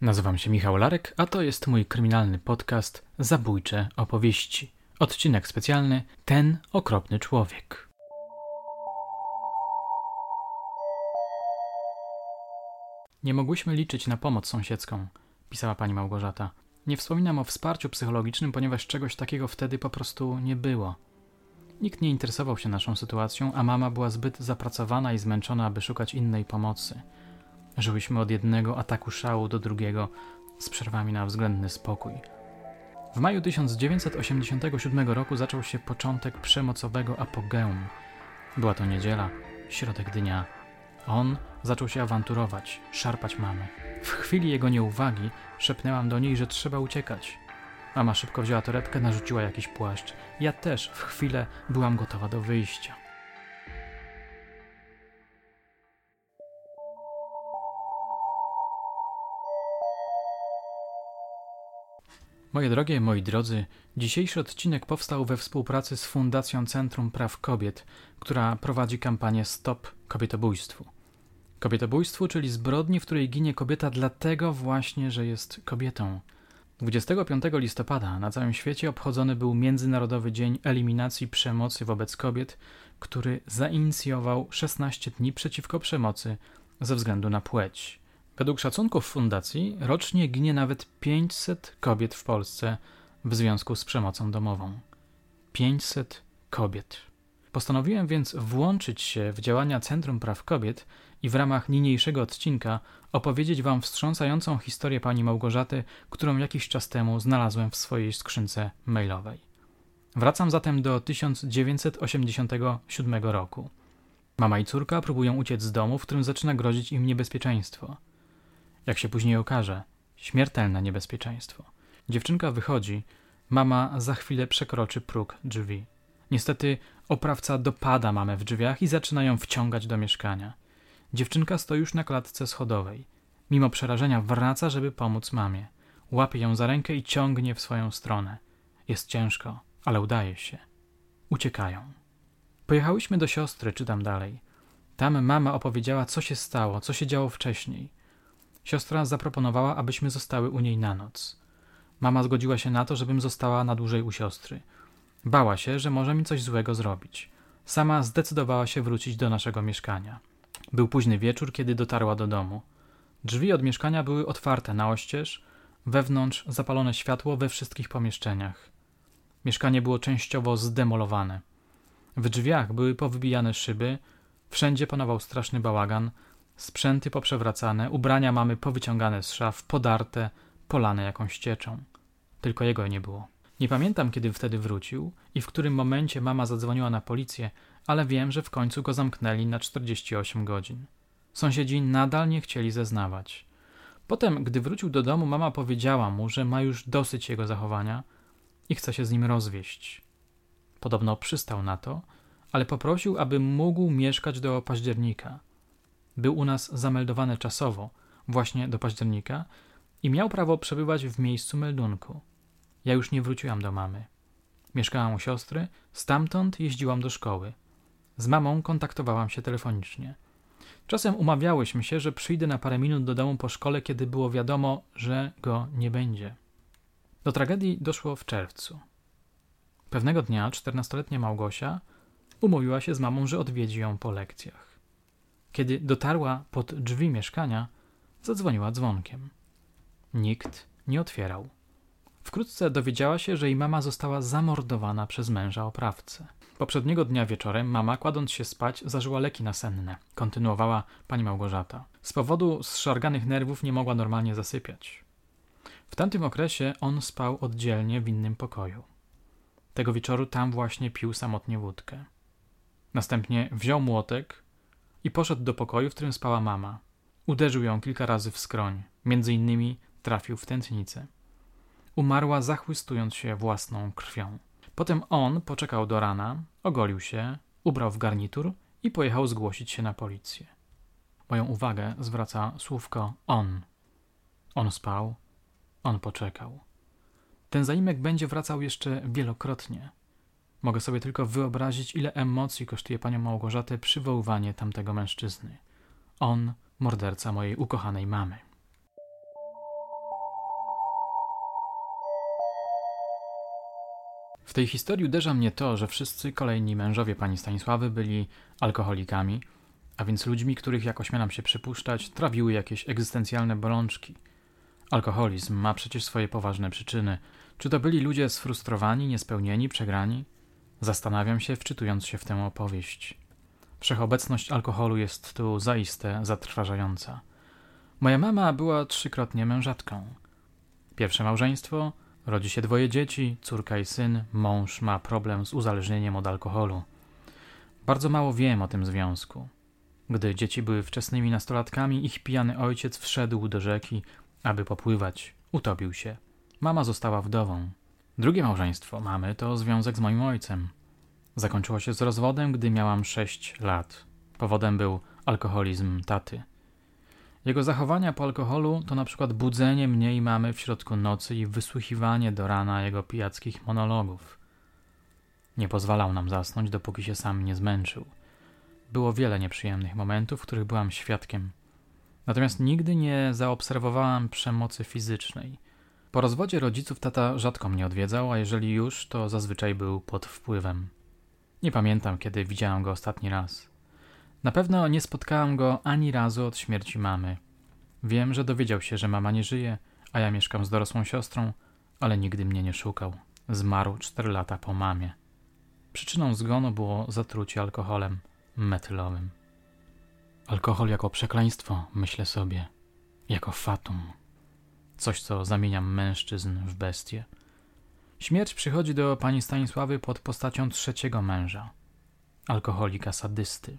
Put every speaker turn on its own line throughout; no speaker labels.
Nazywam się Michał Larek, a to jest mój kryminalny podcast Zabójcze opowieści. Odcinek specjalny Ten okropny człowiek. Nie mogłyśmy liczyć na pomoc sąsiedzką, pisała pani Małgorzata. Nie wspominam o wsparciu psychologicznym, ponieważ czegoś takiego wtedy po prostu nie było. Nikt nie interesował się naszą sytuacją, a mama była zbyt zapracowana i zmęczona, aby szukać innej pomocy. Żyłyśmy od jednego ataku szału do drugiego, z przerwami na względny spokój. W maju 1987 roku zaczął się początek przemocowego apogeum. Była to niedziela, środek dnia. On zaczął się awanturować, szarpać mamy. W chwili jego nieuwagi szepnęłam do niej, że trzeba uciekać. Mama szybko wzięła torebkę, narzuciła jakiś płaszcz. Ja też w chwilę byłam gotowa do wyjścia. Moje drogie, moi drodzy, dzisiejszy odcinek powstał we współpracy z Fundacją Centrum Praw Kobiet, która prowadzi kampanię Stop Kobietobójstwu. Kobietobójstwu, czyli zbrodni, w której ginie kobieta dlatego właśnie, że jest kobietą. 25 listopada na całym świecie obchodzony był Międzynarodowy Dzień Eliminacji Przemocy wobec Kobiet, który zainicjował 16 dni przeciwko przemocy ze względu na płeć. Według szacunków fundacji rocznie ginie nawet 500 kobiet w Polsce w związku z przemocą domową. 500 kobiet. Postanowiłem więc włączyć się w działania Centrum Praw Kobiet i w ramach niniejszego odcinka opowiedzieć Wam wstrząsającą historię pani Małgorzaty, którą jakiś czas temu znalazłem w swojej skrzynce mailowej. Wracam zatem do 1987 roku. Mama i córka próbują uciec z domu, w którym zaczyna grozić im niebezpieczeństwo – jak się później okaże, śmiertelne niebezpieczeństwo. Dziewczynka wychodzi, mama za chwilę przekroczy próg drzwi. Niestety oprawca dopada mamę w drzwiach i zaczyna ją wciągać do mieszkania. Dziewczynka stoi już na klatce schodowej. Mimo przerażenia wraca, żeby pomóc mamie. Łapie ją za rękę i ciągnie w swoją stronę. Jest ciężko, ale udaje się. Uciekają. Pojechałyśmy do siostry, czytam dalej. Tam mama opowiedziała, co się stało, co się działo wcześniej. Siostra zaproponowała, abyśmy zostały u niej na noc. Mama zgodziła się na to, żebym została na dłużej u siostry. Bała się, że może mi coś złego zrobić. Sama zdecydowała się wrócić do naszego mieszkania. Był późny wieczór, kiedy dotarła do domu. Drzwi od mieszkania były otwarte na oścież, wewnątrz zapalone światło we wszystkich pomieszczeniach. Mieszkanie było częściowo zdemolowane. W drzwiach były powybijane szyby, wszędzie panował straszny bałagan, Sprzęty poprzewracane, ubrania mamy powyciągane z szaf, podarte, polane jakąś cieczą. Tylko jego nie było. Nie pamiętam, kiedy wtedy wrócił i w którym momencie mama zadzwoniła na policję, ale wiem, że w końcu go zamknęli na 48 godzin. Sąsiedzi nadal nie chcieli zeznawać. Potem, gdy wrócił do domu, mama powiedziała mu, że ma już dosyć jego zachowania i chce się z nim rozwieść. Podobno przystał na to, ale poprosił, aby mógł mieszkać do października – był u nas zameldowany czasowo, właśnie do października, i miał prawo przebywać w miejscu meldunku. Ja już nie wróciłam do mamy. Mieszkałam u siostry, stamtąd jeździłam do szkoły. Z mamą kontaktowałam się telefonicznie. Czasem umawiałyśmy się, że przyjdę na parę minut do domu po szkole, kiedy było wiadomo, że go nie będzie. Do tragedii doszło w czerwcu. Pewnego dnia czternastoletnia Małgosia umówiła się z mamą, że odwiedzi ją po lekcjach. Kiedy dotarła pod drzwi mieszkania, zadzwoniła dzwonkiem. Nikt nie otwierał. Wkrótce dowiedziała się, że jej mama została zamordowana przez męża oprawcę. Poprzedniego dnia wieczorem mama, kładąc się spać, zażyła leki nasenne, kontynuowała pani Małgorzata. Z powodu zszarganych nerwów nie mogła normalnie zasypiać. W tamtym okresie on spał oddzielnie w innym pokoju. Tego wieczoru tam właśnie pił samotnie wódkę. Następnie wziął młotek i poszedł do pokoju, w którym spała mama. Uderzył ją kilka razy w skroń, między innymi trafił w tętnicę. Umarła zachłystując się własną krwią. Potem on poczekał do rana, ogolił się, ubrał w garnitur i pojechał zgłosić się na policję. Moją uwagę zwraca słówko on. On spał, on poczekał. Ten zaimek będzie wracał jeszcze wielokrotnie. Mogę sobie tylko wyobrazić, ile emocji kosztuje panią Małgorzatę przywoływanie tamtego mężczyzny. On, morderca mojej ukochanej mamy. W tej historii uderza mnie to, że wszyscy kolejni mężowie pani Stanisławy byli alkoholikami, a więc ludźmi, których, jak ośmielam się przypuszczać, trawiły jakieś egzystencjalne bolączki. Alkoholizm ma przecież swoje poważne przyczyny. Czy to byli ludzie sfrustrowani, niespełnieni, przegrani? Zastanawiam się, wczytując się w tę opowieść. Wszechobecność alkoholu jest tu zaiste zatrważająca. Moja mama była trzykrotnie mężatką. Pierwsze małżeństwo, rodzi się dwoje dzieci, córka i syn, mąż ma problem z uzależnieniem od alkoholu. Bardzo mało wiem o tym związku. Gdy dzieci były wczesnymi nastolatkami, ich pijany ojciec wszedł do rzeki, aby popływać. Utopił się. Mama została wdową. Drugie małżeństwo mamy to związek z moim ojcem. Zakończyło się z rozwodem, gdy miałam sześć lat. Powodem był alkoholizm taty. Jego zachowania po alkoholu to na przykład budzenie mnie i mamy w środku nocy i wysłuchiwanie do rana jego pijackich monologów. Nie pozwalał nam zasnąć, dopóki się sam nie zmęczył. Było wiele nieprzyjemnych momentów, których byłam świadkiem. Natomiast nigdy nie zaobserwowałam przemocy fizycznej. Po rozwodzie rodziców tata rzadko mnie odwiedzał, a jeżeli już, to zazwyczaj był pod wpływem. Nie pamiętam, kiedy widziałam go ostatni raz. Na pewno nie spotkałam go ani razu od śmierci mamy. Wiem, że dowiedział się, że mama nie żyje, a ja mieszkam z dorosłą siostrą, ale nigdy mnie nie szukał. Zmarł cztery lata po mamie. Przyczyną zgonu było zatrucie alkoholem metylowym. Alkohol jako przekleństwo, myślę sobie, jako fatum. Coś, co zamienia mężczyzn w bestie. Śmierć przychodzi do pani Stanisławy pod postacią trzeciego męża, alkoholika sadysty.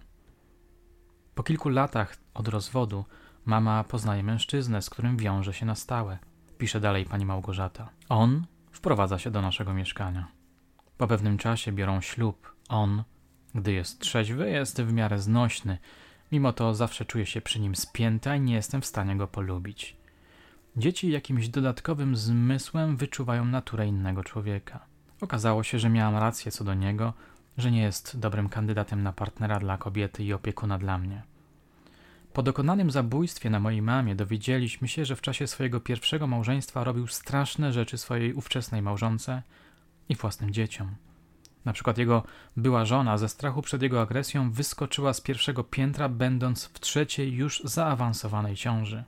Po kilku latach od rozwodu mama poznaje mężczyznę, z którym wiąże się na stałe. Pisze dalej pani Małgorzata. On wprowadza się do naszego mieszkania. Po pewnym czasie biorą ślub. On, gdy jest trzeźwy, jest w miarę znośny. Mimo to zawsze czuję się przy nim spięta i nie jestem w stanie go polubić. Dzieci jakimś dodatkowym zmysłem wyczuwają naturę innego człowieka. Okazało się, że miałam rację co do niego, że nie jest dobrym kandydatem na partnera dla kobiety i opiekuna dla mnie. Po dokonanym zabójstwie na mojej mamie dowiedzieliśmy się, że w czasie swojego pierwszego małżeństwa robił straszne rzeczy swojej ówczesnej małżonce i własnym dzieciom. Na przykład jego była żona ze strachu przed jego agresją wyskoczyła z pierwszego piętra, będąc w trzeciej już zaawansowanej ciąży.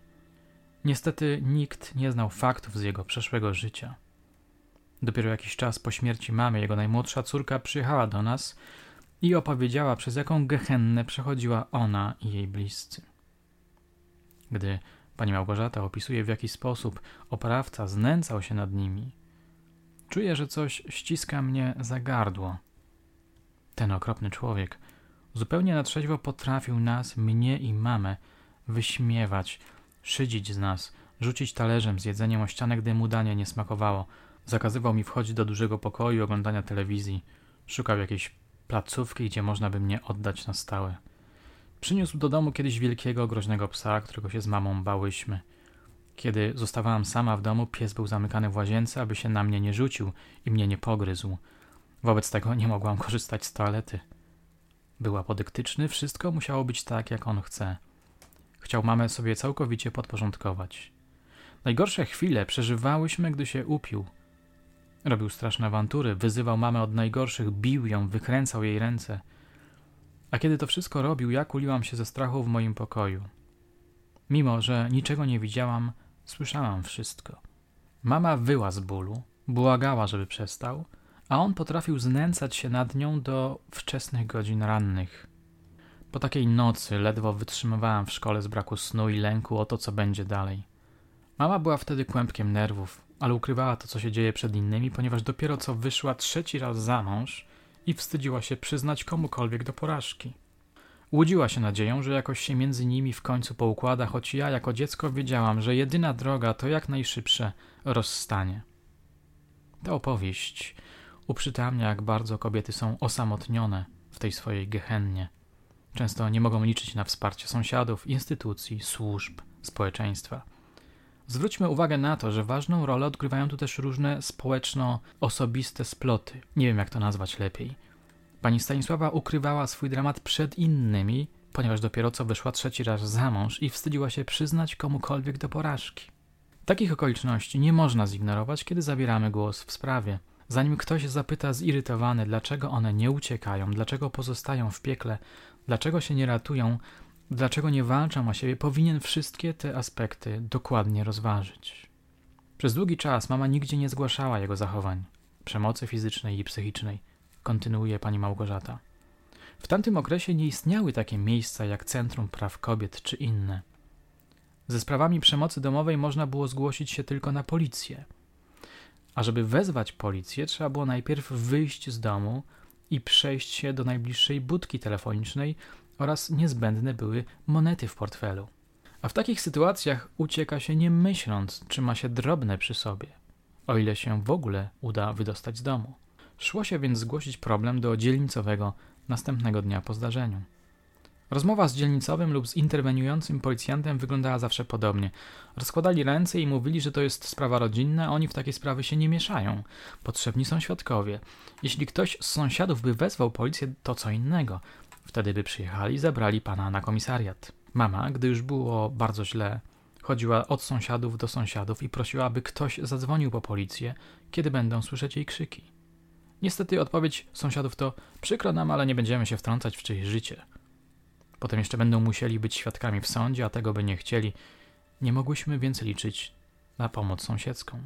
Niestety nikt nie znał faktów z jego przeszłego życia. Dopiero jakiś czas po śmierci mamy jego najmłodsza córka przyjechała do nas i opowiedziała, przez jaką gehennę przechodziła ona i jej bliscy. Gdy pani Małgorzata opisuje, w jaki sposób oprawca znęcał się nad nimi, czuję, że coś ściska mnie za gardło. Ten okropny człowiek zupełnie na trzeźwo potrafił nas, mnie i mamę, wyśmiewać, szydzić z nas, rzucić talerzem z jedzeniem o ścianę, gdy mu danie nie smakowało. Zakazywał mi wchodzić do dużego pokoju i oglądania telewizji. Szukał jakiejś placówki, gdzie można by mnie oddać na stałe. Przyniósł do domu kiedyś wielkiego, groźnego psa, którego się z mamą bałyśmy. Kiedy zostawałam sama w domu, pies był zamykany w łazience, aby się na mnie nie rzucił i mnie nie pogryzł. Wobec tego nie mogłam korzystać z toalety. Był apodyktyczny, wszystko musiało być tak, jak on chce. Chciał mamę sobie całkowicie podporządkować. Najgorsze chwile przeżywałyśmy, gdy się upił. Robił straszne awantury, wyzywał mamę od najgorszych, bił ją, wykręcał jej ręce. A kiedy to wszystko robił, ja kuliłam się ze strachu w moim pokoju. Mimo, że niczego nie widziałam, słyszałam wszystko. Mama wyła z bólu, błagała, żeby przestał, a on potrafił znęcać się nad nią do wczesnych godzin rannych. Po takiej nocy ledwo wytrzymywałam w szkole z braku snu i lęku o to, co będzie dalej. Mama była wtedy kłębkiem nerwów, ale ukrywała to, co się dzieje przed innymi, ponieważ dopiero co wyszła trzeci raz za mąż i wstydziła się przyznać komukolwiek do porażki. Łudziła się nadzieją, że jakoś się między nimi w końcu poukłada, choć ja jako dziecko wiedziałam, że jedyna droga to jak najszybsze rozstanie. Ta opowieść uprzytamnia, jak bardzo kobiety są osamotnione w tej swojej gehennie. Często nie mogą liczyć na wsparcie sąsiadów, instytucji, służb, społeczeństwa. Zwróćmy uwagę na to, że ważną rolę odgrywają tu też różne społeczno-osobiste sploty. Nie wiem, jak to nazwać lepiej. Pani Stanisława ukrywała swój dramat przed innymi, ponieważ dopiero co wyszła trzeci raz za mąż i wstydziła się przyznać komukolwiek do porażki. Takich okoliczności nie można zignorować, kiedy zabieramy głos w sprawie. Zanim ktoś zapyta zirytowany, dlaczego one nie uciekają, dlaczego pozostają w piekle, dlaczego się nie ratują, dlaczego nie walczą o siebie, powinien wszystkie te aspekty dokładnie rozważyć. Przez długi czas mama nigdzie nie zgłaszała jego zachowań, przemocy fizycznej i psychicznej, kontynuuje pani Małgorzata. W tamtym okresie nie istniały takie miejsca jak Centrum Praw Kobiet czy inne. Ze sprawami przemocy domowej można było zgłosić się tylko na policję. A żeby wezwać policję, trzeba było najpierw wyjść z domu i przejść się do najbliższej budki telefonicznej oraz niezbędne były monety w portfelu. A w takich sytuacjach ucieka się nie myśląc, czy ma się drobne przy sobie, o ile się w ogóle uda wydostać z domu. Szło się więc zgłosić problem do dzielnicowego następnego dnia po zdarzeniu. Rozmowa z dzielnicowym lub z interweniującym policjantem wyglądała zawsze podobnie. Rozkładali ręce i mówili, że to jest sprawa rodzinna, oni w takie sprawy się nie mieszają. Potrzebni są świadkowie. Jeśli ktoś z sąsiadów by wezwał policję, to co innego. Wtedy by przyjechali i zabrali pana na komisariat. Mama, gdy już było bardzo źle, chodziła od sąsiadów do sąsiadów i prosiła, aby ktoś zadzwonił po policję, kiedy będą słyszeć jej krzyki. Niestety odpowiedź sąsiadów to przykro nam, ale nie będziemy się wtrącać w czyjeś życie. Potem jeszcze będą musieli być świadkami w sądzie, a tego by nie chcieli. Nie mogłyśmy więc liczyć na pomoc sąsiedzką.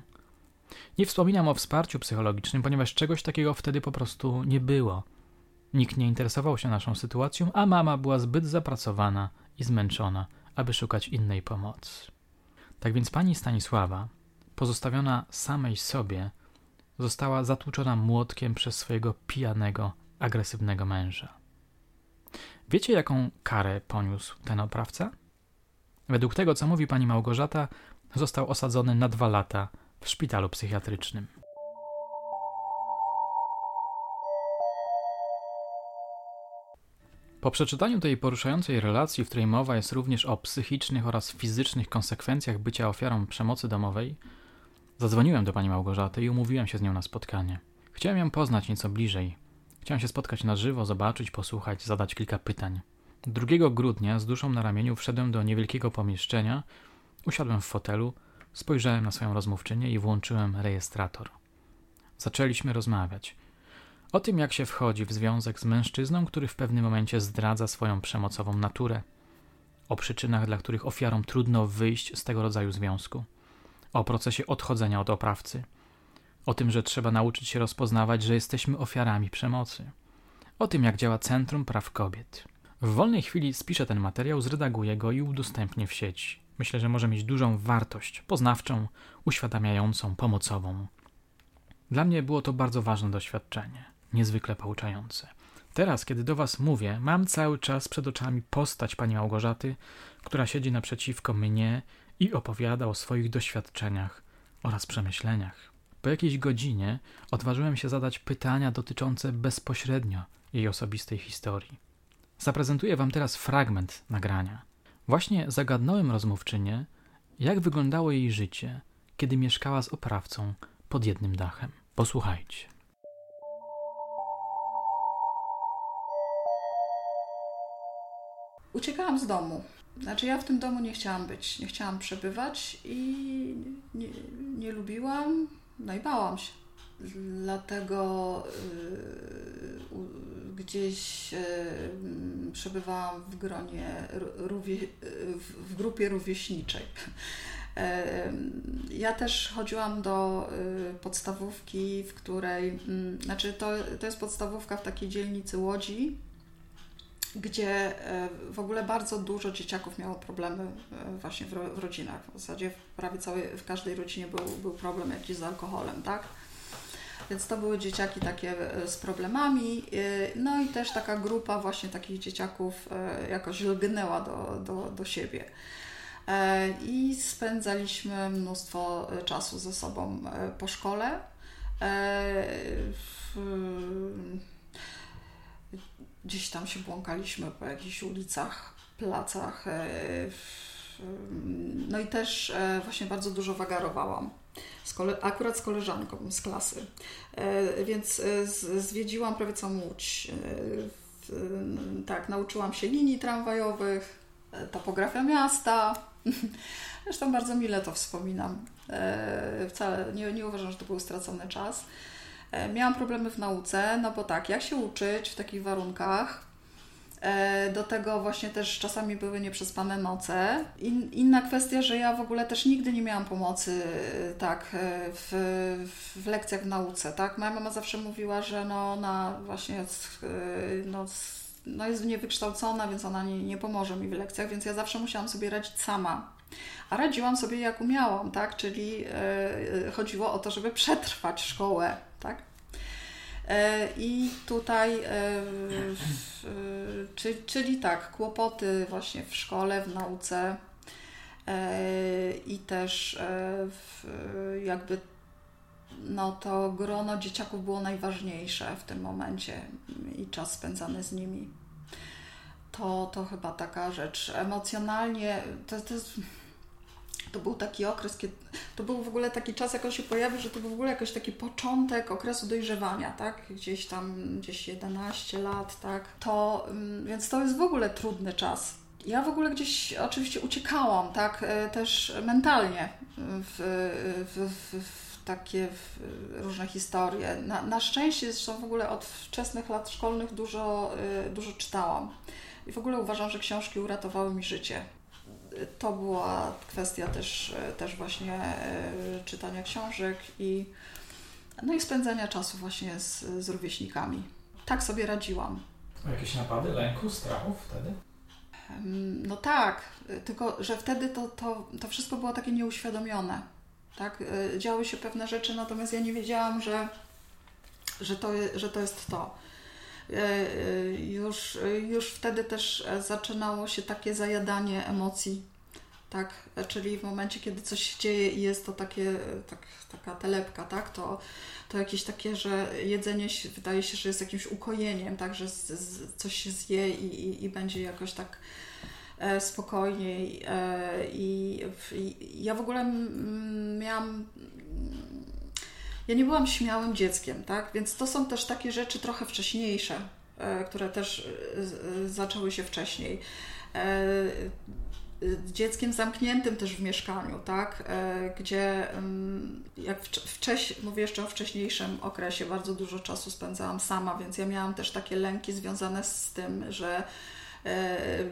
Nie wspominam o wsparciu psychologicznym, ponieważ czegoś takiego wtedy po prostu nie było. Nikt nie interesował się naszą sytuacją, a mama była zbyt zapracowana i zmęczona, aby szukać innej pomocy. Tak więc pani Stanisława, pozostawiona samej sobie, została zatłuczona młotkiem przez swojego pijanego, agresywnego męża. Wiecie, jaką karę poniósł ten oprawca? Według tego, co mówi pani Małgorzata, został osadzony na dwa lata w szpitalu psychiatrycznym. Po przeczytaniu tej poruszającej relacji, w której mowa jest również o psychicznych oraz fizycznych konsekwencjach bycia ofiarą przemocy domowej, zadzwoniłem do pani Małgorzaty i umówiłem się z nią na spotkanie. Chciałem ją poznać nieco bliżej. Chciałem się spotkać na żywo, zobaczyć, posłuchać, zadać kilka pytań. 2 grudnia z duszą na ramieniu wszedłem do niewielkiego pomieszczenia, usiadłem w fotelu, spojrzałem na swoją rozmówczynię i włączyłem rejestrator. Zaczęliśmy rozmawiać. O tym, jak się wchodzi w związek z mężczyzną, który w pewnym momencie zdradza swoją przemocową naturę. O przyczynach, dla których ofiarom trudno wyjść z tego rodzaju związku. O procesie odchodzenia od oprawcy. O tym, że trzeba nauczyć się rozpoznawać, że jesteśmy ofiarami przemocy. O tym, jak działa Centrum Praw Kobiet. W wolnej chwili spiszę ten materiał, zredaguję go i udostępnię w sieci. Myślę, że może mieć dużą wartość poznawczą, uświadamiającą, pomocową. Dla mnie było to bardzo ważne doświadczenie niezwykle pouczające. Teraz, kiedy do Was mówię, mam cały czas przed oczami postać pani Małgorzaty, która siedzi naprzeciwko mnie i opowiada o swoich doświadczeniach oraz przemyśleniach. Po jakiejś godzinie odważyłem się zadać pytania dotyczące bezpośrednio jej osobistej historii. Zaprezentuję Wam teraz fragment nagrania. Właśnie zagadnąłem rozmówczynię, jak wyglądało jej życie, kiedy mieszkała z oprawcą pod jednym dachem. Posłuchajcie.
uciekałam z domu. Znaczy ja w tym domu nie chciałam być, nie chciałam przebywać i nie, nie lubiłam, no i bałam się. Dlatego y, gdzieś y, przebywałam w gronie, rówie, w grupie rówieśniczej. Ja też chodziłam do y, podstawówki, w której, mm, znaczy to, to jest podstawówka w takiej dzielnicy Łodzi, gdzie e, w ogóle bardzo dużo dzieciaków miało problemy e, właśnie w, w rodzinach. W zasadzie prawie całej, w każdej rodzinie był, był problem jakiś z alkoholem, tak? Więc to były dzieciaki takie e, z problemami. No i też taka grupa właśnie takich dzieciaków jakoś lgnęła do, do, do siebie. I spędzaliśmy mnóstwo czasu ze sobą po szkole. W, gdzieś tam się błąkaliśmy po jakichś ulicach, placach. E, no i też e, właśnie bardzo dużo wagarowałam. Z kole- akurat z koleżanką z klasy. E, więc zwiedziłam prawie całą Łódź. Tak, nauczyłam się linii tramwajowych, topografia miasta. Zresztą bardzo mile to wspominam. Wcale nie, nie uważam, że to był stracony czas. E, miałam problemy w nauce, no bo tak, jak się uczyć w takich warunkach? E, do tego właśnie też czasami były nieprzespane noce. In, inna kwestia, że ja w ogóle też nigdy nie miałam pomocy e, tak w, w lekcjach w nauce. Tak? Moja mama zawsze mówiła, że no, ona właśnie no, no jest niewykształcona, więc ona nie, nie pomoże mi w lekcjach, więc ja zawsze musiałam sobie radzić sama. A radziłam sobie jak umiałam, tak? Czyli e, chodziło o to, żeby przetrwać szkołę, tak? E, I tutaj, e, czyli, czyli tak, kłopoty właśnie w szkole, w nauce i też jakby no to grono dzieciaków było najważniejsze w tym momencie i czas spędzany z nimi. To, to chyba taka rzecz. Emocjonalnie to, to jest to był taki okres, kiedy, to był w ogóle taki czas, jak on się pojawił, że to był w ogóle jakiś taki początek okresu dojrzewania, tak? Gdzieś tam, gdzieś 11 lat, tak? To, mm, więc to jest w ogóle trudny czas. Ja w ogóle gdzieś oczywiście uciekałam, tak? E, też mentalnie w, w, w, w takie różne historie. Na, na szczęście zresztą w ogóle od wczesnych lat szkolnych dużo, e, dużo czytałam. I w ogóle uważam, że książki uratowały mi życie to była kwestia też, też właśnie e, czytania książek i, no i spędzania czasu właśnie z, z rówieśnikami. Tak sobie radziłam.
Jakieś napady lęku, strachu wtedy?
No tak, tylko że wtedy to, to, to wszystko było takie nieuświadomione. Tak? E, działy się pewne rzeczy, natomiast ja nie wiedziałam, że, że, to, że to jest to. E, e, już, już wtedy też zaczynało się takie zajadanie emocji, tak, czyli w momencie, kiedy coś się dzieje i jest to takie, tak, taka telepka, tak, to, to jakieś takie, że jedzenie wydaje się, że jest jakimś ukojeniem, tak, że z, z, coś się zje i, i, i będzie jakoś tak e, spokojniej. I, i, ja w ogóle miałam ja nie byłam śmiałym dzieckiem, tak? Więc to są też takie rzeczy trochę wcześniejsze, e, które też e, zaczęły się wcześniej. E, dzieckiem zamkniętym też w mieszkaniu, tak? Gdzie mm, jak wcześniej, mówię jeszcze o wcześniejszym okresie, bardzo dużo czasu spędzałam sama, więc ja miałam też takie lęki związane z tym, że E,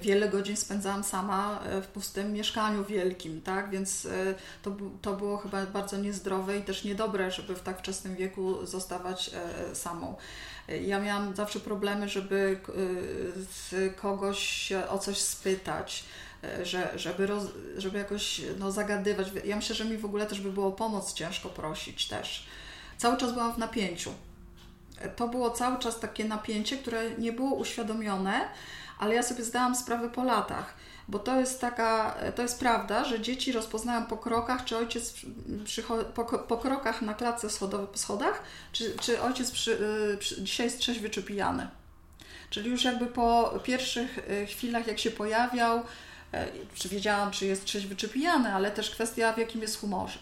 wiele godzin spędzałam sama e, w pustym mieszkaniu wielkim, tak? Więc e, to, to było chyba bardzo niezdrowe i też niedobre, żeby w tak wczesnym wieku zostawać samą. Ja miałam zawsze problemy, żeby kogoś o coś spytać, że, żeby, roz, żeby jakoś no, zagadywać. Ja myślę, że mi w ogóle też by było pomoc ciężko prosić też. Cały czas byłam w napięciu. To było cały czas takie napięcie, które nie było uświadomione, ale ja sobie zdałam sprawę po latach, bo to jest taka, to jest prawda, że dzieci rozpoznają po krokach, czy ojciec po, po krokach na klatce schodowej, po schodach, czy, czy ojciec przy, przy, dzisiaj jest trzeźwy czy pijany. Czyli już jakby po pierwszych y, chwilach, jak się pojawiał, e, czy wiedziałam, czy jest trzeźwy czy pijany, ale też kwestia, w jakim jest humorze.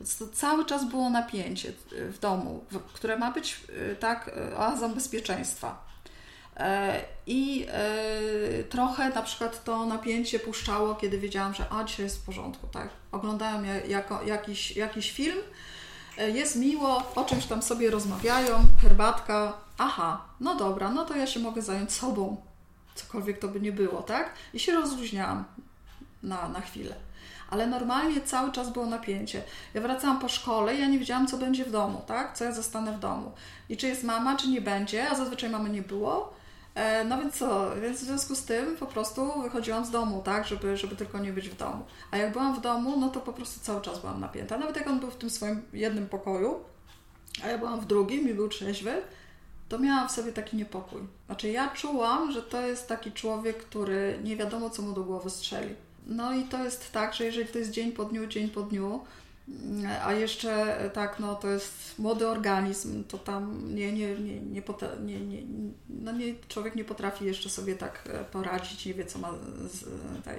Więc to cały czas było napięcie y, w domu, które ma być y, tak oazą bezpieczeństwa. E, I e, trochę na przykład to napięcie puszczało, kiedy wiedziałam, że a dzisiaj jest w porządku, tak? Oglądają jako, jakiś, jakiś film, e, jest miło, o czymś tam sobie rozmawiają, herbatka, aha, no dobra, no to ja się mogę zająć sobą, cokolwiek to by nie było, tak? I się rozluźniałam na, na chwilę. Ale normalnie cały czas było napięcie. Ja wracałam po szkole i ja nie wiedziałam, co będzie w domu, tak? Co ja zostanę w domu. I czy jest mama, czy nie będzie, a zazwyczaj mamy nie było. E, no więc co, więc w związku z tym po prostu wychodziłam z domu, tak, żeby, żeby tylko nie być w domu. A jak byłam w domu, no to po prostu cały czas byłam napięta. Nawet jak on był w tym swoim jednym pokoju, a ja byłam w drugim i był trzeźwy, to miałam w sobie taki niepokój. Znaczy ja czułam, że to jest taki człowiek, który nie wiadomo co mu do głowy strzeli. No i to jest tak, że jeżeli to jest dzień po dniu, dzień po dniu, a jeszcze tak, no to jest młody organizm, to tam nie, nie, nie, nie, nie, nie, no nie, człowiek nie potrafi jeszcze sobie tak e, poradzić, nie wie co ma,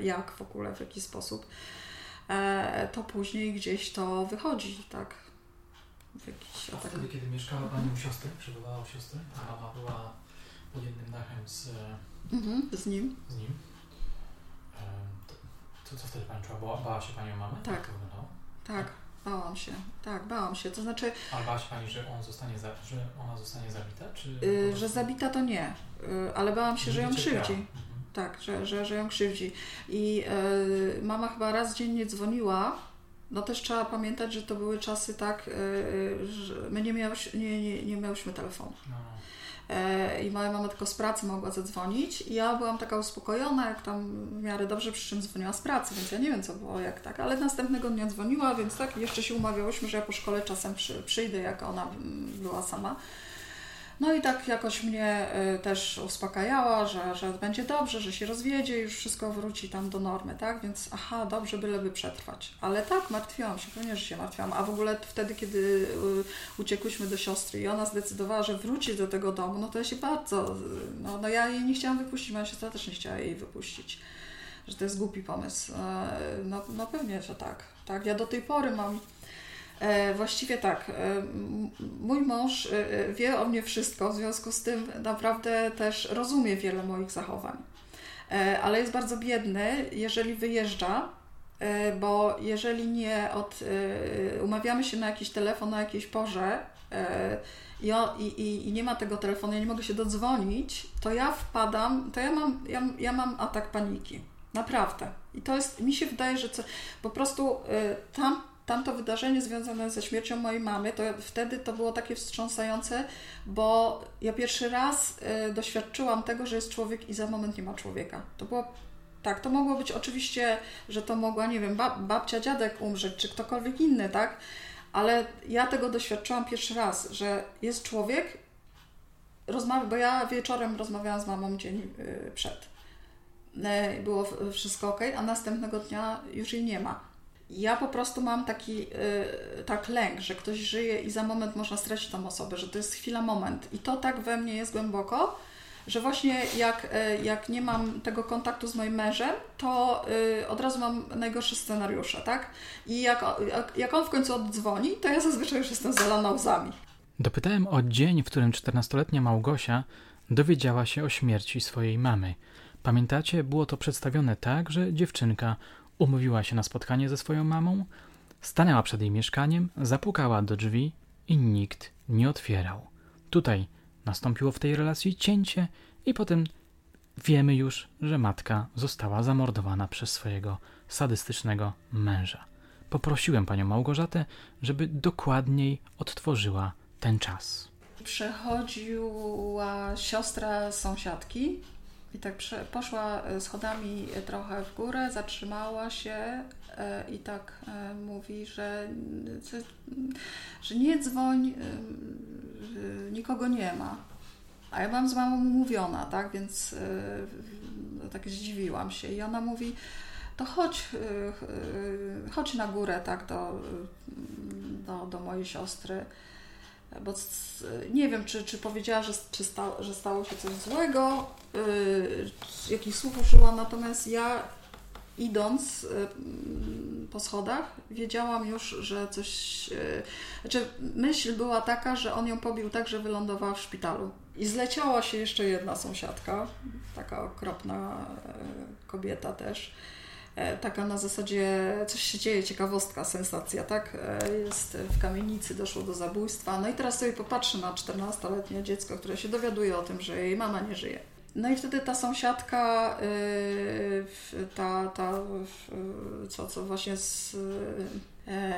jak w ogóle, w jaki sposób. E, to później gdzieś to wychodzi, tak.
W jakiś, a wtedy, kiedy mieszkała Pani u siostry, przebywała u siostry, a mama była pod jednym dachem z,
mhm, z nim.
Z nim. E, to, to co wtedy Pani czuła? Bała, bała się Pani o mamę?
Tak. tak. Bałam się, tak, bałam się. To znaczy.
Ale bała się Pani, że on zostanie za, że ona zostanie zabita? Czy
yy, że zabita to nie, yy, ale bałam się, że ją krzywdzi. Mhm. Tak, że, że, że ją krzywdzi. I yy, mama chyba raz dziennie dzwoniła. No też trzeba pamiętać, że to były czasy tak, yy, że my nie, miałeś, nie, nie, nie miałyśmy telefonu. No. E, i moja mama tylko z pracy mogła zadzwonić i ja byłam taka uspokojona, jak tam w miarę dobrze, przy czym dzwoniła z pracy, więc ja nie wiem co było, jak tak, ale następnego dnia dzwoniła, więc tak, jeszcze się umawiałyśmy, że ja po szkole czasem przy, przyjdę, jak ona była sama. No i tak jakoś mnie y, też uspokajała, że, że będzie dobrze, że się rozwiedzie, już wszystko wróci tam do normy, tak? Więc aha, dobrze, byleby przetrwać. Ale tak, martwiłam się, pewnie, że się martwiłam. A w ogóle wtedy, kiedy y, uciekłyśmy do siostry i ona zdecydowała, że wróci do tego domu, no to ja się bardzo, no, no ja jej nie chciałam wypuścić, moja siostra też nie chciała jej wypuścić. Że to jest głupi pomysł. E, no, no pewnie, że tak. Tak, ja do tej pory mam E, właściwie tak. E, mój mąż e, wie o mnie wszystko, w związku z tym naprawdę też rozumie wiele moich zachowań. Ale jest bardzo biedny, jeżeli wyjeżdża, bo jeżeli nie od, umawiamy się na jakiś telefon na jakiejś porze i, i, i nie ma tego telefonu, ja nie mogę się dodzwonić, to ja wpadam, to ja mam, ja, ja mam atak paniki. Naprawdę. I to jest, mi się wydaje, że co, po prostu tam tamto wydarzenie związane ze śmiercią mojej mamy, to wtedy to było takie wstrząsające, bo ja pierwszy raz y, doświadczyłam tego, że jest człowiek i za moment nie ma człowieka. To było tak, to mogło być oczywiście, że to mogła, nie wiem, bab, babcia, dziadek umrzeć, czy ktokolwiek inny, tak? Ale ja tego doświadczyłam pierwszy raz, że jest człowiek, bo ja wieczorem rozmawiałam z mamą dzień y, przed. Y, było wszystko ok, a następnego dnia już jej nie ma ja po prostu mam taki yy, tak lęk, że ktoś żyje i za moment można stracić tą osobę, że to jest chwila, moment. I to tak we mnie jest głęboko, że właśnie jak, yy, jak nie mam tego kontaktu z moim mężem, to yy, od razu mam najgorsze scenariusze, tak? I jak, jak, jak on w końcu oddzwoni, to ja zazwyczaj już jestem zalana łzami.
Dopytałem o dzień, w którym 14-letnia Małgosia dowiedziała się o śmierci swojej mamy. Pamiętacie, było to przedstawione tak, że dziewczynka Umówiła się na spotkanie ze swoją mamą, stanęła przed jej mieszkaniem, zapukała do drzwi i nikt nie otwierał. Tutaj nastąpiło w tej relacji cięcie i potem wiemy już, że matka została zamordowana przez swojego sadystycznego męża. Poprosiłem panią Małgorzatę, żeby dokładniej odtworzyła ten czas.
Przechodziła siostra sąsiadki, i tak poszła e, schodami trochę w górę, zatrzymała się e, i tak e, mówi, że, że nie dzwoń, nikogo nie ma. A ja byłam z mamą umówiona, tak, więc tak zdziwiłam się. I ona mówi, to chodź, chodź na górę, tak, do, do, do mojej siostry bo nie wiem, czy, czy powiedziała, że, czy sta, że stało się coś złego, yy, jakich słów użyła, natomiast ja idąc yy, po schodach, wiedziałam już, że coś. Yy, znaczy, myśl była taka, że on ją pobił tak, że wylądowała w szpitalu. I zleciała się jeszcze jedna sąsiadka, taka okropna yy, kobieta też taka na zasadzie coś się dzieje, ciekawostka, sensacja, tak? E, jest w kamienicy, doszło do zabójstwa. No i teraz sobie popatrzy na 14-letnie dziecko, które się dowiaduje o tym, że jej mama nie żyje. No i wtedy ta sąsiadka, e, ta, ta co, co właśnie z,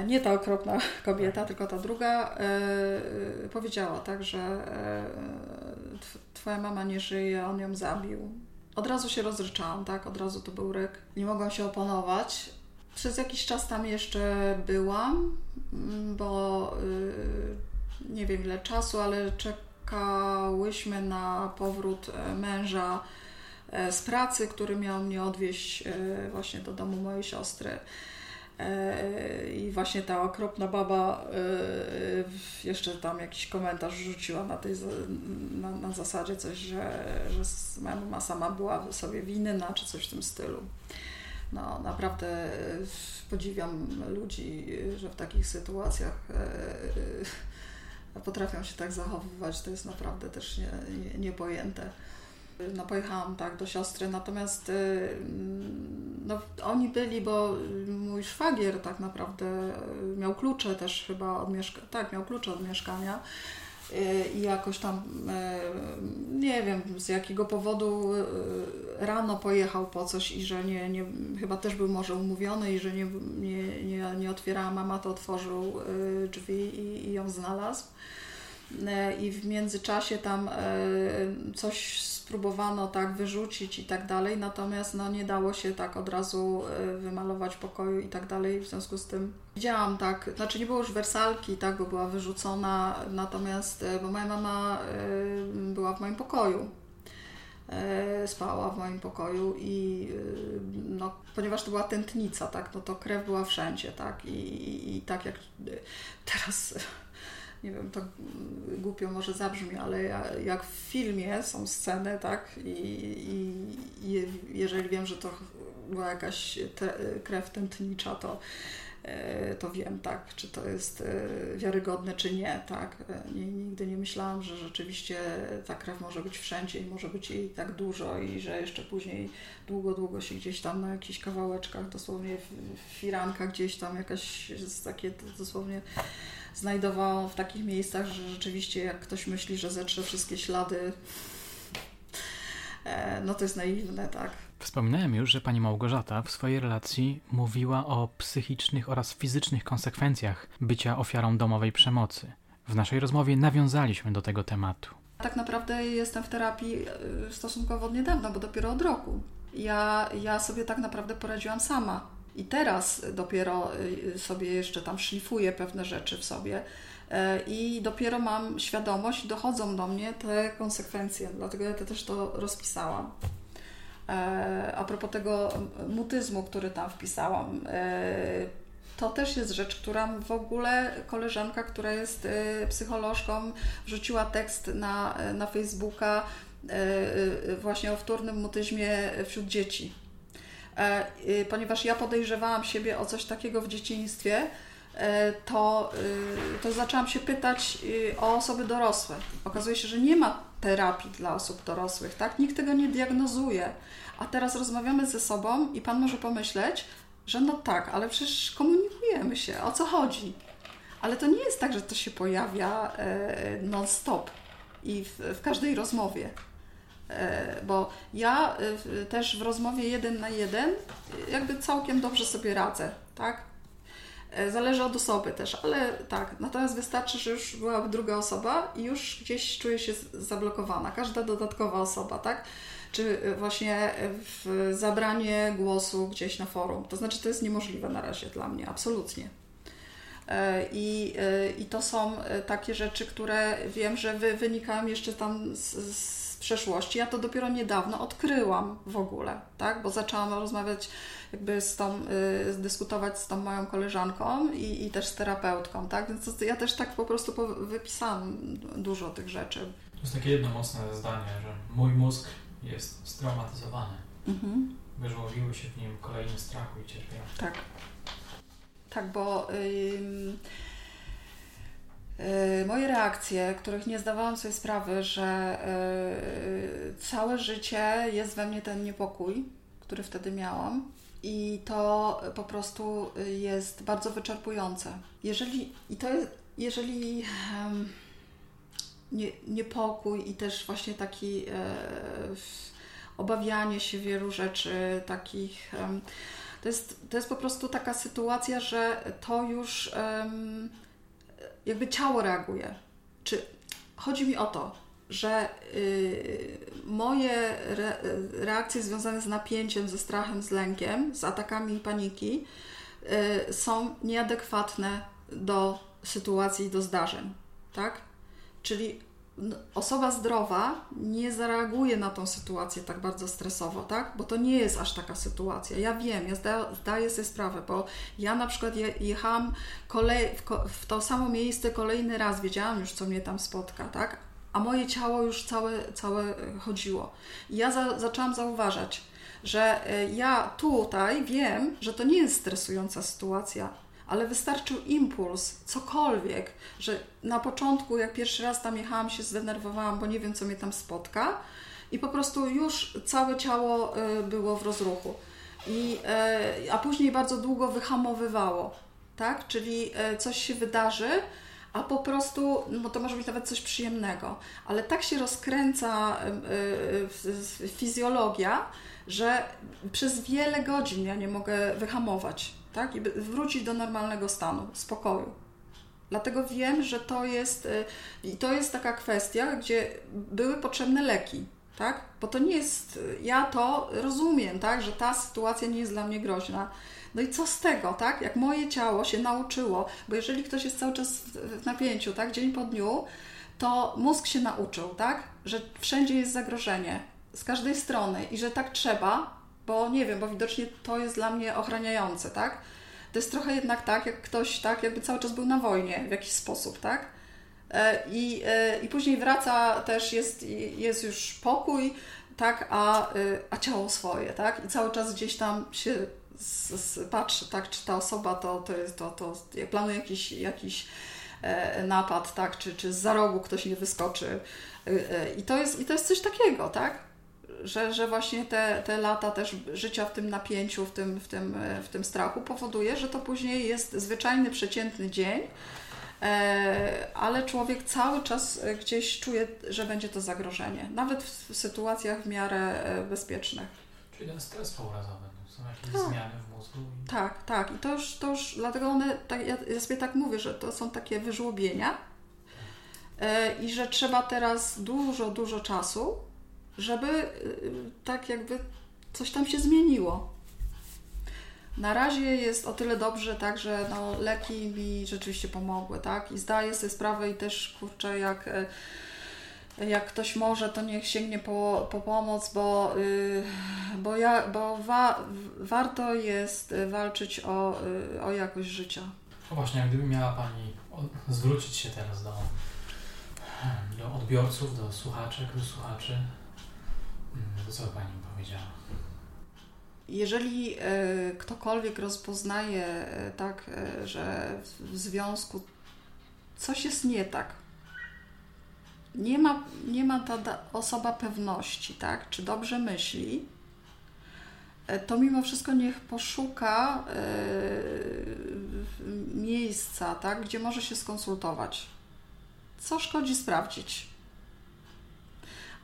nie ta okropna kobieta, tylko ta druga, powiedziała tak, że twoja mama nie żyje, on ją zabił od razu się rozryczałam, tak? Od razu to był ryk. Nie mogłam się opanować. Przez jakiś czas tam jeszcze byłam, mm, bo yy, nie wiem ile czasu, ale czekałyśmy na powrót e, męża e, z pracy, który miał mnie odwieźć e, właśnie do domu mojej siostry. I właśnie ta okropna baba jeszcze tam jakiś komentarz rzuciła na, tej, na, na zasadzie coś, że, że mama sama była sobie winna, czy coś w tym stylu. No, naprawdę podziwiam ludzi, że w takich sytuacjach potrafią się tak zachowywać. To jest naprawdę też nie, nie, niepojęte. No pojechałam tak do siostry, natomiast y, no, oni byli, bo mój szwagier tak naprawdę miał klucze też chyba od mieszkania, tak, miał klucze od mieszkania y, i jakoś tam, y, nie wiem z jakiego powodu rano pojechał po coś i że nie, nie chyba też był może umówiony i że nie, nie, nie, nie otwierała mama, to otworzył drzwi i, i ją znalazł. I w międzyczasie tam coś spróbowano tak wyrzucić i tak dalej, natomiast no nie dało się tak od razu e, wymalować pokoju i tak dalej, w związku z tym widziałam tak, znaczy nie było już wersalki, tak, bo była wyrzucona, natomiast, bo moja mama była w moim pokoju, spała w moim pokoju i no, ponieważ to była tętnica, tak, no to krew była wszędzie, tak, i, i, i tak jak teraz nie wiem, to głupio może zabrzmi, ale jak w filmie są sceny, tak, i, i, jeżeli wiem, że to była jakaś te, krew tętnicza, to, to wiem, tak, czy to jest e, wiarygodne, czy nie, tak. E, nigdy nie myślałam, że rzeczywiście ta krew może być wszędzie i może być jej tak dużo i że jeszcze później długo, długo się gdzieś tam na jakichś kawałeczkach, dosłownie w firankach gdzieś tam jakaś takie dosłownie znajdowałam w takich miejscach, że rzeczywiście jak ktoś myśli, że zetrze wszystkie ślady, e, no to jest naiwne, tak.
Wspominałem już, że pani Małgorzata w swojej relacji mówiła o psychicznych oraz fizycznych konsekwencjach bycia ofiarą domowej przemocy. W naszej rozmowie nawiązaliśmy do tego tematu.
Tak naprawdę jestem w terapii e, stosunkowo od niedawna, bo dopiero od roku. Ja, ja sobie tak naprawdę poradziłam sama i teraz dopiero y, sobie jeszcze tam szlifuję pewne rzeczy w sobie e, i dopiero mam świadomość, dochodzą do mnie te konsekwencje, dlatego ja też to rozpisałam. E, a propos tego mutyzmu, który tam wpisałam, e, to też jest rzecz, która w ogóle koleżanka, która jest psycholożką, wrzuciła tekst na, na Facebooka właśnie o wtórnym mutyzmie wśród dzieci E, ponieważ ja podejrzewałam siebie o coś takiego w dzieciństwie, e, to, to zaczęłam się pytać o osoby dorosłe. Okazuje się, że nie ma terapii dla osób dorosłych, tak? Nikt tego nie diagnozuje. A teraz rozmawiamy ze sobą i Pan może pomyśleć, że no tak, ale przecież komunikujemy się, o co chodzi? Ale to nie jest tak, że to się pojawia e, non-stop i w, w każdej rozmowie. E, bo ja e, też w rozmowie jeden na jeden jakby całkiem dobrze sobie radzę, tak? E, zależy od osoby też, ale tak. Natomiast wystarczy, że już byłaby druga osoba i już gdzieś czuję się zablokowana. Każda dodatkowa osoba, tak? Czy właśnie w zabranie głosu gdzieś na forum. To znaczy, to jest niemożliwe na razie dla mnie, absolutnie. I, i to są takie rzeczy, które wiem, że wy, wynikają jeszcze tam z, z przeszłości. Ja to dopiero niedawno odkryłam w ogóle, tak? Bo zaczęłam rozmawiać, jakby z tą, y, dyskutować z tą moją koleżanką i, i też z terapeutką, tak? Więc ja też tak po prostu wypisałam dużo tych rzeczy.
To jest takie jedno mocne zdanie, że mój mózg jest straumatyzowany. Mhm. Wyżłowiły się w nim kolejne strachu i cierpienia.
Tak. Tak, bo... Yy moje reakcje, których nie zdawałam sobie sprawy, że y, całe życie jest we mnie ten niepokój, który wtedy miałam. I to po prostu jest bardzo wyczerpujące. Jeżeli, i to jest, jeżeli um, nie, niepokój i też właśnie taki e, obawianie się wielu rzeczy, takich. Um, to, jest, to jest po prostu taka sytuacja, że to już. Um, jakby ciało reaguje. Czy chodzi mi o to, że y, moje re, reakcje związane z napięciem, ze strachem, z lękiem, z atakami paniki y, są nieadekwatne do sytuacji, do zdarzeń, tak? Czyli osoba zdrowa nie zareaguje na tą sytuację tak bardzo stresowo, tak? Bo to nie jest aż taka sytuacja. Ja wiem, ja zda, zdaję sobie sprawę, bo ja na przykład je, jechałam kolej, w, w, to samo miejsce kolejny raz, wiedziałam już, co mnie tam spotka, tak? A moje ciało już całe, całe chodziło. I ja za, zaczęłam zauważać, że e, ja tutaj wiem, że to nie jest stresująca sytuacja, ale wystarczył impuls, cokolwiek, że na początku, jak pierwszy raz tam jechałam, się zdenerwowałam, bo nie wiem, co mnie tam spotka. i po prostu już całe ciało było w rozruchu. I, a później bardzo długo wyhamowywało, tak? Czyli coś się wydarzy, a po prostu, no to może być nawet coś przyjemnego, ale tak się rozkręca fizjologia, że przez wiele godzin ja nie mogę wyhamować, tak? I wrócić do normalnego stanu, spokoju. Dlatego wiem, że to jest, y, i to jest taka kwestia, gdzie były potrzebne leki, tak? Bo to nie jest, ja to rozumiem, tak? Że ta sytuacja nie jest dla mnie groźna. No i co z tego, tak? Jak moje ciało się nauczyło, bo jeżeli ktoś jest cały czas w napięciu, tak? Dzień po dniu, to mózg się nauczył, tak? Że wszędzie jest zagrożenie, z każdej strony i że tak trzeba, bo nie wiem, bo widocznie to jest dla mnie ochraniające, tak? To jest trochę jednak tak, jak ktoś, tak, jakby cały czas był na wojnie w jakiś sposób, tak? E, I, e, i później wraca też, jest, jest już pokój, tak, a, e, a ciało swoje, tak? I cały czas gdzieś tam się z, z, patrzy, tak, czy ta osoba to, to jest, to, to planuje jakiś, jakiś napad, tak, czy, czy z za rogu ktoś nie wyskoczy. I to jest, i to jest coś takiego, tak? Że, że właśnie te, te lata też życia w tym napięciu, w tym, w, tym, w tym strachu powoduje, że to później jest zwyczajny, przeciętny dzień, e, ale człowiek cały czas gdzieś czuje, że będzie to zagrożenie, nawet w sytuacjach w miarę e, bezpiecznych.
Czyli ten stres pourazowy, no, są jakieś tak. zmiany w mózgu.
I... Tak, tak. I to już, to już dlatego one, tak, ja, ja sobie tak mówię, że to są takie wyżłobienia e, i że trzeba teraz dużo, dużo czasu, żeby y, tak jakby coś tam się zmieniło. Na razie jest o tyle dobrze, tak, że no, leki mi rzeczywiście pomogły, tak, i zdaję sobie sprawę i też, kurczę, jak, e, jak ktoś może, to niech sięgnie po, po pomoc, bo, y, bo, ja, bo wa, warto jest walczyć o, y, o jakość życia.
No właśnie, gdyby miała Pani zwrócić się teraz do, do odbiorców, do słuchaczek, do słuchaczy, to co Pani powiedziała?
Jeżeli e, ktokolwiek rozpoznaje e, tak, e, że w związku coś jest nie tak, nie ma, nie ma ta osoba pewności, tak, czy dobrze myśli, to mimo wszystko niech poszuka miejsca, tak, gdzie może się skonsultować. Co szkodzi sprawdzić?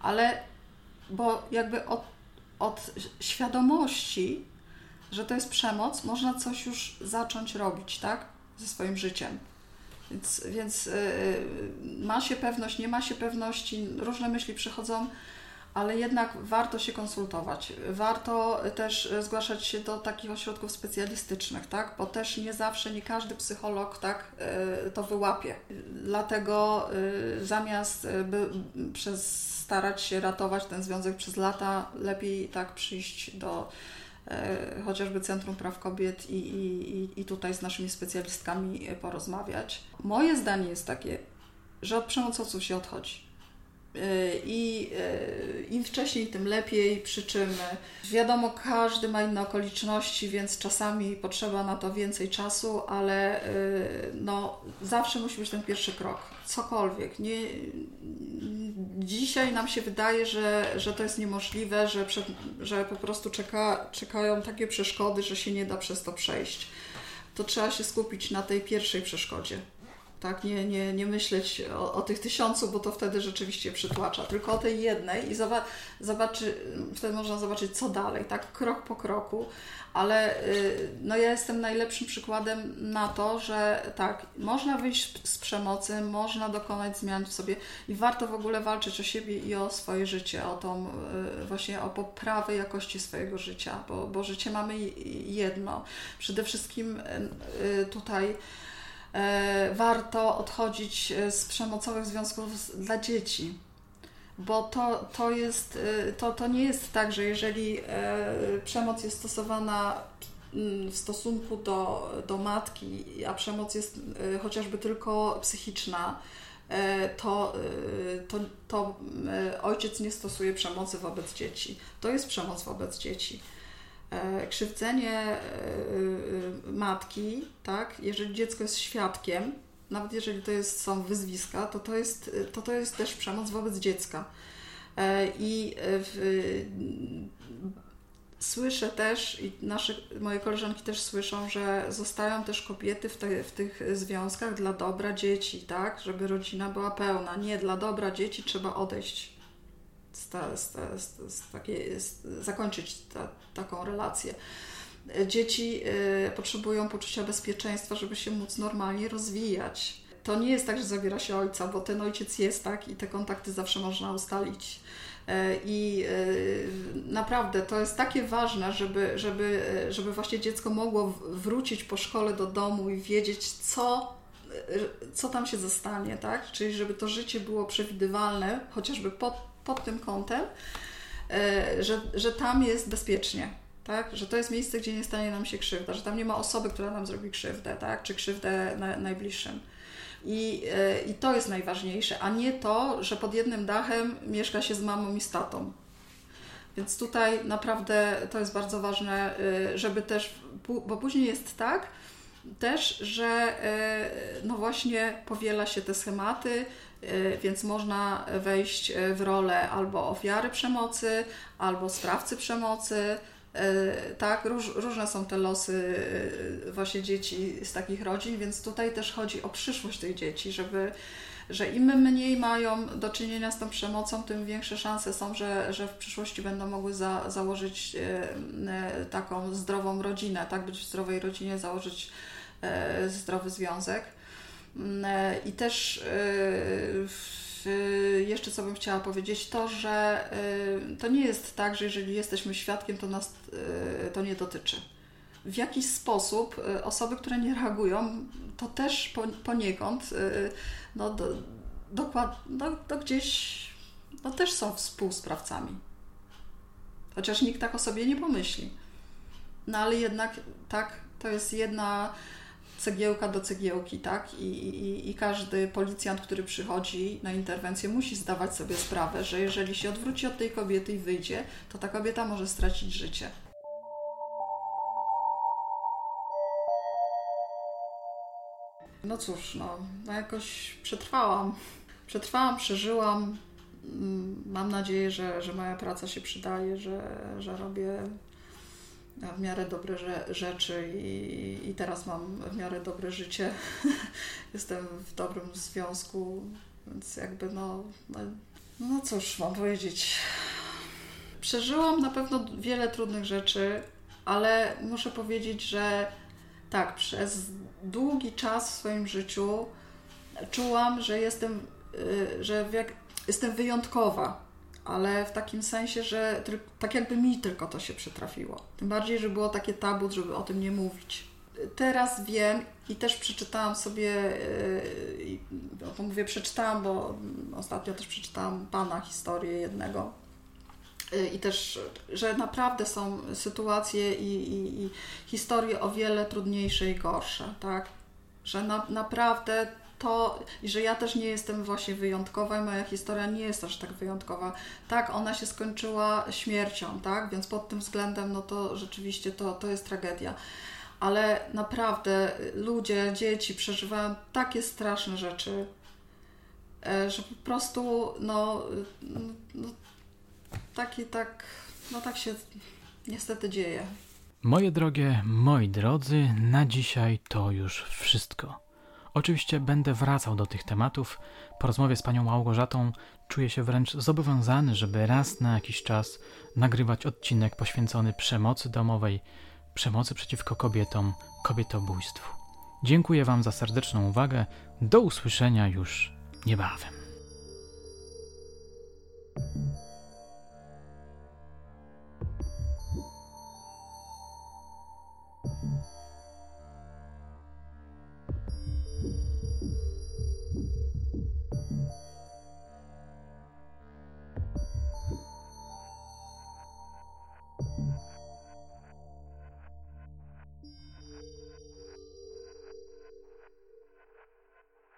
Ale bo jakby od, od świadomości, że to jest przemoc, można coś już zacząć robić, tak? Ze swoim życiem. Więc, więc yy, ma się pewność, nie ma się pewności, różne myśli przychodzą, ale jednak warto się konsultować. Warto też zgłaszać się do takich ośrodków specjalistycznych, tak? Bo też nie zawsze, nie każdy psycholog tak yy, to wyłapie. Dlatego yy, zamiast by, przez starać się ratować ten związek przez lata, lepiej tak przyjść do e, chociażby Centrum Praw Kobiet i, i, i tutaj z naszymi specjalistkami porozmawiać. Moje zdanie jest takie, że od przemocowców się odchodzi. E, I e, im wcześniej, tym lepiej, przy czym wiadomo, każdy ma inne okoliczności, więc czasami potrzeba na to więcej czasu, ale e, no, zawsze musi być ten pierwszy krok. Cokolwiek. Nie, dzisiaj nam się wydaje, że, że to jest niemożliwe, że, przed, że po prostu czeka, czekają takie przeszkody, że się nie da przez to przejść. To trzeba się skupić na tej pierwszej przeszkodzie tak? Nie, nie, nie myśleć o, o, tych tysiącu, bo to wtedy rzeczywiście przytłacza, tylko o tej jednej i zobaczy, zobaczy, wtedy można zobaczyć, co dalej, tak? Krok po kroku, ale y, no ja jestem najlepszym przykładem na to, że tak, można wyjść z przemocy, można dokonać zmian w sobie i warto w ogóle walczyć o siebie i o swoje życie, o tą y, właśnie o poprawę jakości swojego życia, bo, bo życie mamy jedno. Przede wszystkim y, tutaj warto odchodzić e, z przemocowych związków dla dzieci. Bo to, to, jest, e, to, to nie jest tak, że jeżeli przemoc jest stosowana mm, w stosunku do, do matki, a przemoc jest chociażby tylko psychiczna, to, to, to ojciec nie stosuje przemocy wobec dzieci. To jest przemoc wobec dzieci. E, krzywdzenie e, e, matki, tak, jeżeli dziecko jest świadkiem, nawet jeżeli to jest, są wyzwiska, to to jest, to to jest też przemoc wobec dziecka. I w, słyszę też, i nasze, moje koleżanki też słyszą, że zostają też kobiety w, te, w tych związkach dla dobra dzieci, tak? Żeby rodzina była pełna. Nie, dla dobra dzieci trzeba odejść z, ta, z, ta, z, z takiej, zakończyć ta, taką relację. Dzieci y, potrzebują poczucia bezpieczeństwa, żeby się móc normalnie rozwijać. To nie jest tak, że zabiera się ojca, bo ten ojciec jest tak i te kontakty zawsze można ustalić. E, I e, naprawdę to jest takie ważne, żeby, żeby, żeby właśnie dziecko mogło wrócić po szkole do domu i wiedzieć, co, co tam się zostanie, tak? Czyli żeby to życie było przewidywalne, chociażby pod, pod tym kątem, e, że, że tam jest bezpiecznie. Tak? Że to jest miejsce, gdzie nie stanie nam się krzywda, że tam nie ma osoby, która nam zrobi krzywdę, tak? czy krzywdę na, najbliższym. I, e, I to jest najważniejsze, a nie to, że pod jednym dachem mieszka się z mamą i z tatą. Więc tutaj naprawdę to jest bardzo ważne, e, żeby też, bo później jest tak też, że e, no właśnie powiela się te schematy, więc można wejść w rolę albo ofiary przemocy, albo sprawcy przemocy, E, tak, róż, różne są te losy e, właśnie dzieci z takich rodzin, więc tutaj też chodzi o przyszłość tych dzieci, żeby że im mniej mają do czynienia z tą przemocą, tym większe szanse są, że, że w przyszłości będą mogły za, założyć e, taką zdrową rodzinę, tak, być w zdrowej rodzinie, założyć zdrowy związek. Mm, I też Y, jeszcze co bym chciała powiedzieć, to, że to nie jest tak, że jeżeli jesteśmy świadkiem, to nas to nie dotyczy. W jakiś sposób osoby, które nie reagują, to też poniekąd no, do, dokład, no, to gdzieś no, też są współsprawcami. Chociaż nikt tak o sobie nie pomyśli. No ale jednak tak, to jest jedna cegiełka do cegiełki, tak? I, i, I każdy policjant, który przychodzi na interwencję, musi zdawać sobie sprawę, że jeżeli się odwróci od tej kobiety i wyjdzie, to ta kobieta może stracić życie. No cóż, no, no jakoś przetrwałam. Przetrwałam, przeżyłam. Mm, mam nadzieję, że, że moja praca się przydaje, że, że robię w miarę dobre rzeczy i, i teraz mam w miarę dobre życie. Jestem w dobrym związku, więc jakby no, no, no cóż mam powiedzieć. Przeżyłam na pewno wiele trudnych rzeczy, ale muszę powiedzieć, że tak, przez długi czas w swoim życiu czułam, że jestem, y, że jestem wyjątkowa ale w takim sensie, że tak jakby mi tylko to się przytrafiło. Tym bardziej, że było takie tabu, żeby o tym nie mówić. Teraz wiem i też przeczytałam sobie, yy, to mówię przeczytałam, bo ostatnio też przeczytałam Pana historię jednego yy, i też, że naprawdę są sytuacje i, i, i historie o wiele trudniejsze i gorsze, tak? Że na, naprawdę to, że ja też nie jestem właśnie wyjątkowa i moja historia nie jest aż tak wyjątkowa. Tak, ona się skończyła śmiercią, tak, więc pod tym względem, no to rzeczywiście to, to jest tragedia. Ale naprawdę ludzie, dzieci przeżywają takie straszne rzeczy, e, że po prostu, no, no taki tak, no tak się niestety dzieje.
Moje drogie, moi drodzy, na dzisiaj to już wszystko. Oczywiście będę wracał do tych tematów. Po rozmowie z panią Małgorzatą czuję się wręcz zobowiązany, żeby raz na jakiś czas nagrywać odcinek poświęcony przemocy domowej, przemocy przeciwko kobietom, kobietobójstwu. Dziękuję Wam za serdeczną uwagę. Do usłyszenia już niebawem.